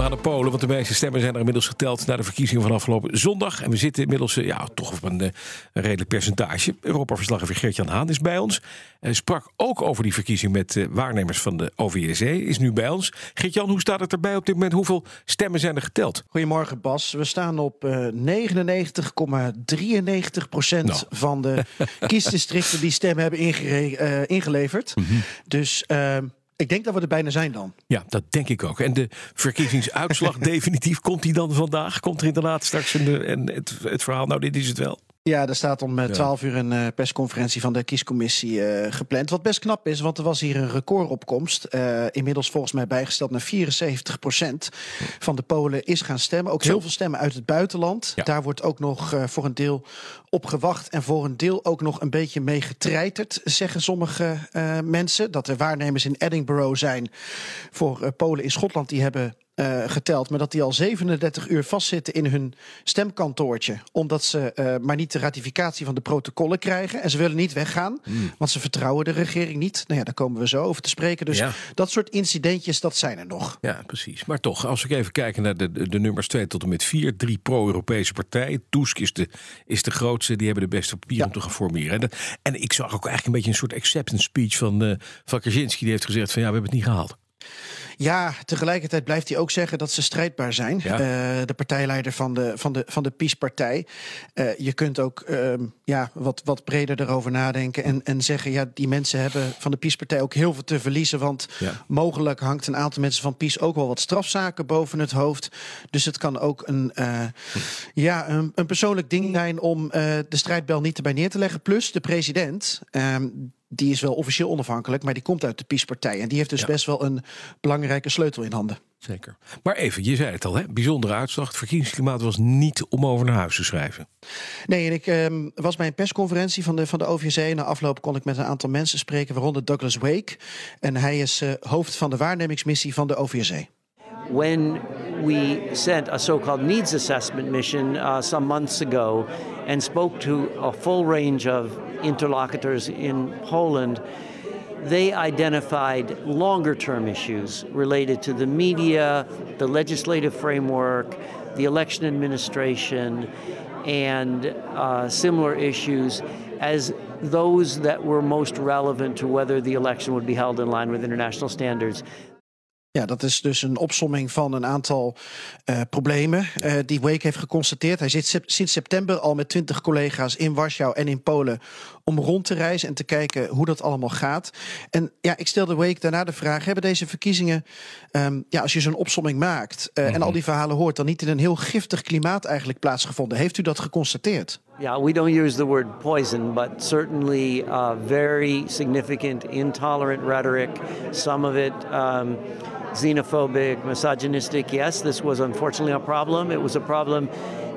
We gaan naar Polen, want de meeste stemmen zijn er inmiddels geteld na de verkiezingen van afgelopen zondag. En we zitten inmiddels eh, ja, toch op een, eh, een redelijk percentage. Europa-verslaggever Geert-Jan Haan is bij ons. Hij sprak ook over die verkiezing met waarnemers van de OVSE, is nu bij ons. Geert-Jan, hoe staat het erbij op dit moment? Hoeveel stemmen zijn er geteld? Goedemorgen Bas. We staan op uh, 99,93 procent Nou. van de kiesdistricten die stemmen hebben ingere- eh, ingeleverd. Dus ehm, ik denk dat we er bijna zijn dan. Ja, dat denk ik ook. En de verkiezingsuitslag definitief, komt die dan vandaag? Komt er inderdaad straks een, en het, het verhaal, nou dit is het wel. Ja, er staat om eh, 12 uur een eh, persconferentie van de kiescommissie eh, gepland. Wat best knap is, want er was hier een recordopkomst. Eh, inmiddels volgens mij bijgesteld naar 74% van de Polen is gaan stemmen. Ook heel veel stemmen uit het buitenland. Ja. Daar wordt ook nog eh, voor een deel op gewacht. En voor een deel ook nog een beetje mee getreiterd, zeggen sommige eh, mensen. Dat er waarnemers in Edinburgh zijn voor eh, Polen in Schotland. Die hebben eh, geteld, maar dat die al 37 uur vastzitten in hun stemkantoortje. Omdat ze eh, maar niet de ratificatie van de protocollen krijgen. En ze willen niet weggaan, want ze vertrouwen de regering niet. Nou ja, daar komen we zo over te spreken. Dus Ja. dat soort incidentjes, dat zijn er nog. Ja, precies. Maar toch, als we even kijken naar de, de, de nummers 2 tot en met 4. Drie pro-Europese partijen. Tusk is de, is de grootste. Die hebben de beste papier Ja. om te gaan formeren. En, dat- en ik zag ook eigenlijk een beetje een soort acceptance speech van, eh van Kaczynski. Die heeft gezegd van ja, we hebben het niet gehaald. Ja, tegelijkertijd blijft hij ook zeggen dat ze strijdbaar zijn. Ja. Eh, de partijleider van de, van de, van de PiS-partij. Eh, je kunt ook ehm, ja, wat, wat breder erover nadenken en, en zeggen... ja, die mensen hebben van de PiS-partij ook heel veel te verliezen... want Ja. mogelijk hangt een aantal mensen van PiS ook wel wat strafzaken boven het hoofd. Dus het kan ook een, eh, ja, een, een persoonlijk ding zijn om de strijdbel niet erbij neer te leggen. Plus de president... ehm, die is wel officieel onafhankelijk, maar die komt uit de PiS-partij. En die heeft dus Ja. best wel een belangrijke sleutel in handen. Zeker. Maar even, je zei het al, hè? bijzondere uitslag. Het verkiezingsklimaat was niet om over naar huis te schrijven. Nee, en ik ehm, was bij een persconferentie van de, van de OVSE. Na afloop kon ik met een aantal mensen spreken, waaronder Douglas Wake. En hij is eh, hoofd van de waarnemingsmissie van de OVSE. when we sent a so called needs assessment mission uh, some months ago and spoke to a full range of interlocutors in Poland, they identified longer term issues related to the media, the legislative framework, the election administration, and uh, similar issues as those that were most relevant to whether the election would be held in line with international standards. Ja, dat is dus een opsomming van een aantal eh, problemen eh, die Wake heeft geconstateerd. Hij zit sep- sinds september al met twintig collega's in Warschau en in Polen om rond te reizen en te kijken hoe dat allemaal gaat. En ja, ik stelde Wake daarna de vraag: hebben deze verkiezingen, ehm, ja, als je zo'n opsomming maakt eh, en al die verhalen hoort, dan niet in een heel giftig klimaat eigenlijk plaatsgevonden? Heeft u dat geconstateerd? Yeah, we don't use the word poison, but certainly uh, very significant intolerant rhetoric, some of it um, xenophobic, misogynistic. Yes, this was unfortunately a problem. It was a problem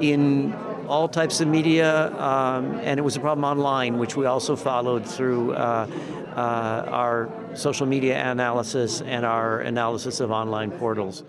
in all types of media, um, and it was a problem online, which we also followed through uh, uh, our social media analysis and our analysis of online portals.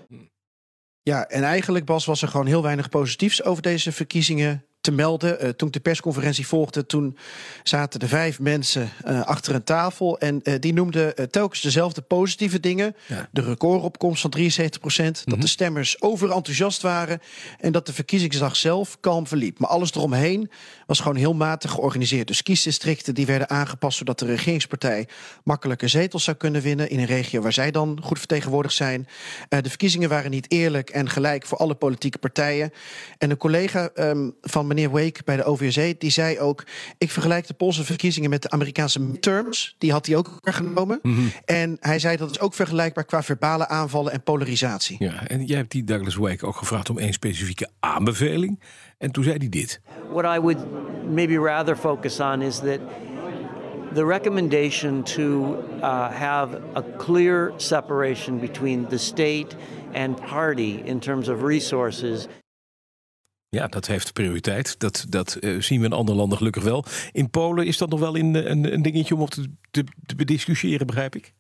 Ja, en eigenlijk, Bas, was er gewoon heel weinig positiefs over deze verkiezingen te melden. Eh, toen ik de persconferentie volgde, toen zaten er vijf mensen eh, achter een tafel. En eh, die noemden telkens dezelfde positieve dingen. Ja. De recordopkomst van 73 procent. Dat de stemmers overenthousiast waren. En dat de verkiezingsdag zelf kalm verliep. Maar alles eromheen was gewoon heel matig georganiseerd. Dus kiesdistricten die werden aangepast zodat de regeringspartij makkelijker zetels zou kunnen winnen. In een regio waar zij dan goed vertegenwoordigd zijn. De verkiezingen waren niet eerlijk en gelijk voor alle politieke partijen. En een collega ehm, van meneer Wake bij de OVSE, die zei ook... ik vergelijk de Poolse verkiezingen met de Amerikaanse midterms. Die had hij ook genomen. En hij zei dat is ook vergelijkbaar qua verbale aanvallen en polarisatie. Ja, en jij hebt die Douglas Wake ook gevraagd om één specifieke aanbeveling. En toen zei hij dit. What I would maybe rather focus on is that the recommendation to uh, have a clear separation between the state and party in terms of resources Ja, dat heeft prioriteit. Dat, dat uh, zien we in andere landen gelukkig wel. In Polen is dat nog wel in, een, een dingetje om op te, te, te bediscussiëren, begrijp ik?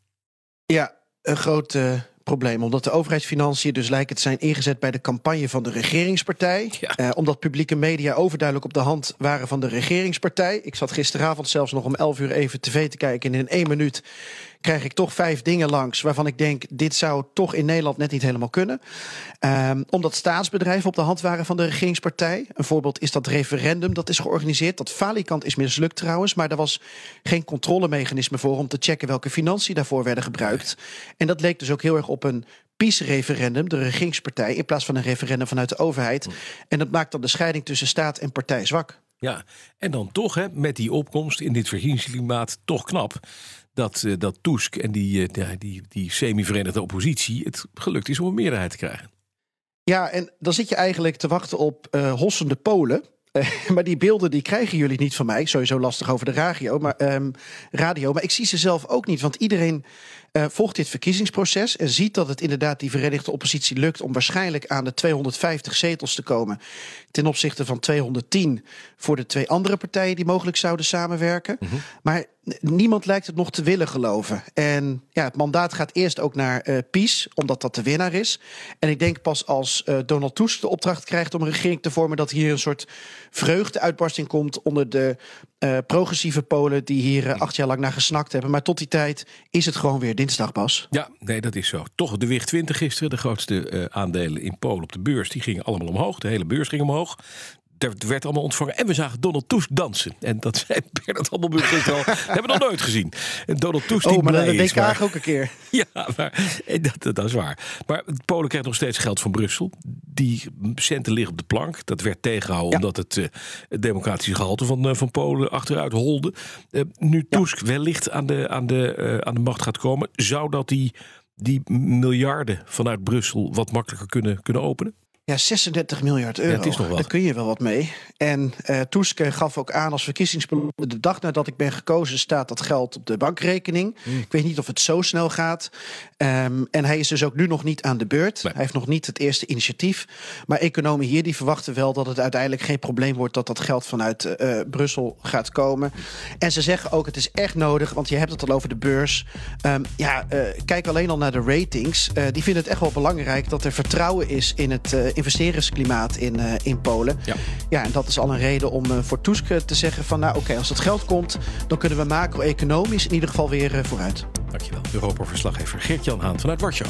Ja, een groot uh, probleem. Omdat de overheidsfinanciën dus lijken te zijn ingezet bij de campagne van de regeringspartij. Ja. Uh, omdat publieke media overduidelijk op de hand waren van de regeringspartij. Ik zat gisteravond zelfs nog om 11 uur even tv te kijken. En in één minuut krijg ik toch vijf dingen langs waarvan ik denk: dit zou toch in Nederland net niet helemaal kunnen. Um, omdat staatsbedrijven op de hand waren van de regeringspartij. Een voorbeeld is dat referendum dat is georganiseerd. Dat falikant is mislukt trouwens, maar er was geen controlemechanisme voor om te checken welke financiën daarvoor werden gebruikt. En dat leek dus ook heel erg op een PiS-referendum, de regeringspartij, in plaats van een referendum vanuit de overheid. En dat maakt dan de scheiding tussen staat en partij zwak. Ja, en dan toch hè, met die opkomst in dit verkiezingsklimaat toch knap dat, uh, dat Tusk en die, uh, die, die semi-verenigde oppositie het gelukt is om een meerderheid te krijgen. Ja, en dan zit je eigenlijk te wachten op uh, hossende Polen. Maar die beelden die krijgen jullie niet van mij. Sowieso lastig over de radio. Maar, um, radio, maar ik zie ze zelf ook niet. Want iedereen uh, volgt dit verkiezingsproces. En ziet dat het inderdaad die verenigde oppositie lukt. om waarschijnlijk aan de 250 zetels te komen. Ten opzichte van 210 voor de twee andere partijen die mogelijk zouden samenwerken. Mm -hmm. Maar niemand lijkt het nog te willen geloven. En ja, het mandaat gaat eerst ook naar uh, PiS, omdat dat de winnaar is. En ik denk pas als uh, Donald Tusk de opdracht krijgt om een regering te vormen, dat hier een soort vreugdeuitbarsting komt onder de uh, progressieve Polen die hier acht jaar lang naar gesnakt hebben. Maar tot die tijd is het gewoon weer dinsdag pas. Ja, nee, dat is zo. Toch de WIG 20 gisteren, de grootste aandelen in Polen op de beurs, die gingen allemaal omhoog. De hele beurs ging omhoog er werd allemaal ontvangen. En we zagen Donald Tusk dansen. En dat zei Bernard Handelburg al. hebben we nog nooit gezien. En Donald Tusk die oh, maar blij is. WK ook een keer. Ja, maar dat, dat, dat, is waar. Maar Polen krijgt nog steeds geld van Brussel. Die centen liggen op de plank. Dat werd tegengehouden ja. omdat het, uh, het democratische gehalte van, uh, van Polen achteruit holde. Uh, nu Tusk ja. wellicht aan de, aan, de, aan de macht gaat komen. Zou dat die, die miljarden vanuit Brussel wat makkelijker kunnen, kunnen openen? Ja, 36 miljard euro. Ja, het is nog wat. Daar kun je wel wat mee. En uh, Tusk gaf ook aan als verkiezingsbelofte... de dag nadat ik ben gekozen staat dat geld op de bankrekening. Mm. Ik weet niet of het zo snel gaat. Um, en hij is dus ook nu nog niet aan de beurt. Nee. Hij heeft nog niet het eerste initiatief. Maar economen hier die verwachten wel dat het uiteindelijk geen probleem wordt... dat dat geld vanuit uh, Brussel gaat komen. En ze zeggen ook het is echt nodig, want je hebt het al over de beurs. Um, ja, uh, kijk alleen al naar de ratings. die vinden het echt wel belangrijk dat er vertrouwen is in het investeringsklimaat in, uh, in Polen. Ja. ja, en dat is al een reden om uh, voor Tusk te zeggen van... nou oké, okay, als het geld komt, dan kunnen we macro-economisch in ieder geval weer vooruit. Dankjewel. Europa-verslaggever Geert-Jan Haan vanuit Warschau.